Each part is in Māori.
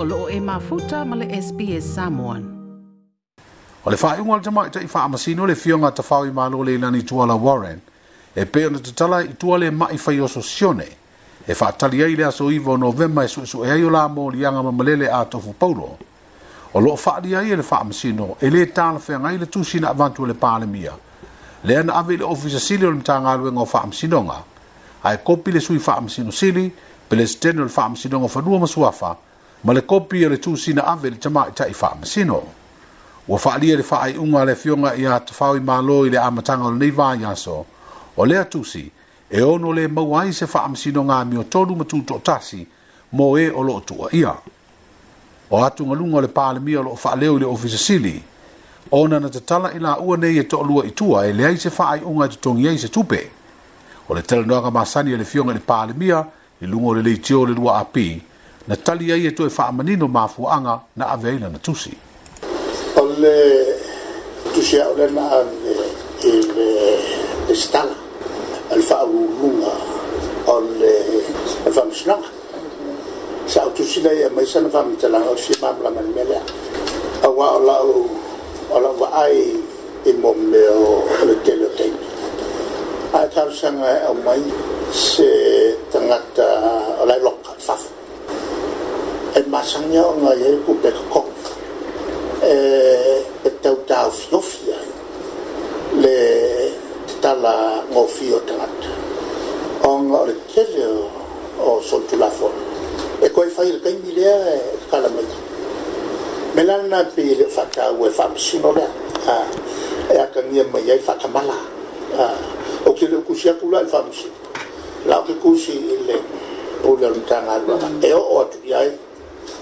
o loo e mafuta ma le SPS Samoan. O le whaeunga le tamaita i amasino le fionga ta whau i malo le ilani tuala Warren, e pe ona tatala i tua le mai whai oso sione, e whaatali ai le aso iwa o novemba e suesu e aio la mō lianga mamalele a tofu paulo. O loo whaari ai le whaamasino, e le tāla whengai le tūsina avantua le pālemia, le ana ave le ofisa sili o le mtangaluenga o whaamasinonga, ai kopi le sui whaamasinong sili, pe le steno le whaamasinonga whanua masuafa, ma le kopi o e le tusina ave le tamaʻi taʻi faamasino ua faaalia le faaiʻuga a le afioga iā tafau i mālō i le amataga o lenei vaiaso o lea tusi e ono le maua ai se faamasinoga miotolu ma tutoʻatasi mo ē o loo tuuaʻia e o atugaluga o le palemia o loo faaleo i le ofisa sili ona na tatala i laʻua nei e toʻalua itua e leai se faaiʻuga e totogi ai se tupe o le talanoaga masani e le fioga i le palemia i luga o le leitio o le lua api na tali ai e toe whaamanino mafuanga na aveina na tusi. O le tusi au le na ave i e le stanga al whaurunga o le whamsnanga. Sa au tusi nei e maisa na whamitala o si mamla mani melea. A wā o lau o lau ai i e mō me o le telo teimi. Ai tarusanga e o mai se tangata o lai e loka, fafu e masanga o ngā e ku peka kok e e tau tau fiofi ai le te tala ngō fio te ngata o ngā o kere o sotu la fono e koe whai rikai mi lea e kala mai me lana pe le whaka u e whamsino lea e aka ngia mai e whaka mala o kere o kusi aku la e whamsino la o ke kusi le pūlea rintanga alua e o o atu i ai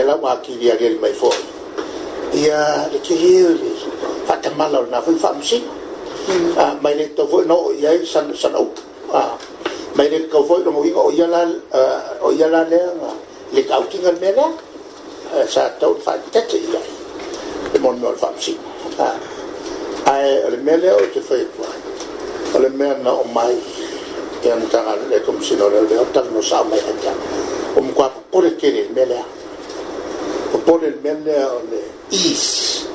ia la ma ki ia ia mai fo ia le ki ia fa ta mala na fa fa msi a mai le to vo no ia san san au a mai le ko vo no i o ia la o ia la le le ka ki ngal mena sa to fa ta ti ia e mon no fa msi a ah, ai le mele o te fa i o le mea na o mai te antanga le komisino le o tango sa mai ata o mkwa pore kere mele a pole le mele o le is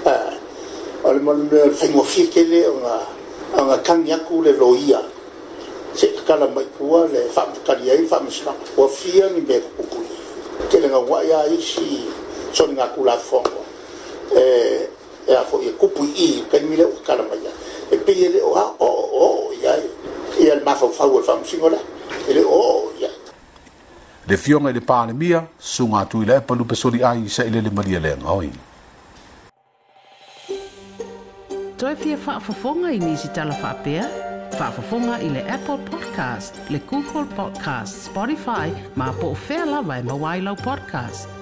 o le mele le whaingofie kele o ngā o ngā kangi aku le loia se kakala mai pua le whaamtakari ai whaamisina kua fia ni mea kukui te le ngā wai a isi soni ngā kula fongo e e a fo e kupui i kai mire o kakala mai e pe ele o ha o o o i ai e al mafau fau e whaamisina o le fionga le palemia sunga tu ile pa lupe soli ai sa ile le malia le ngoi Toi fia fa fofonga i nisi tala fa pea fa fofonga i le Apple Podcast le Google Podcast Spotify ma po fela vai e ma wai podcast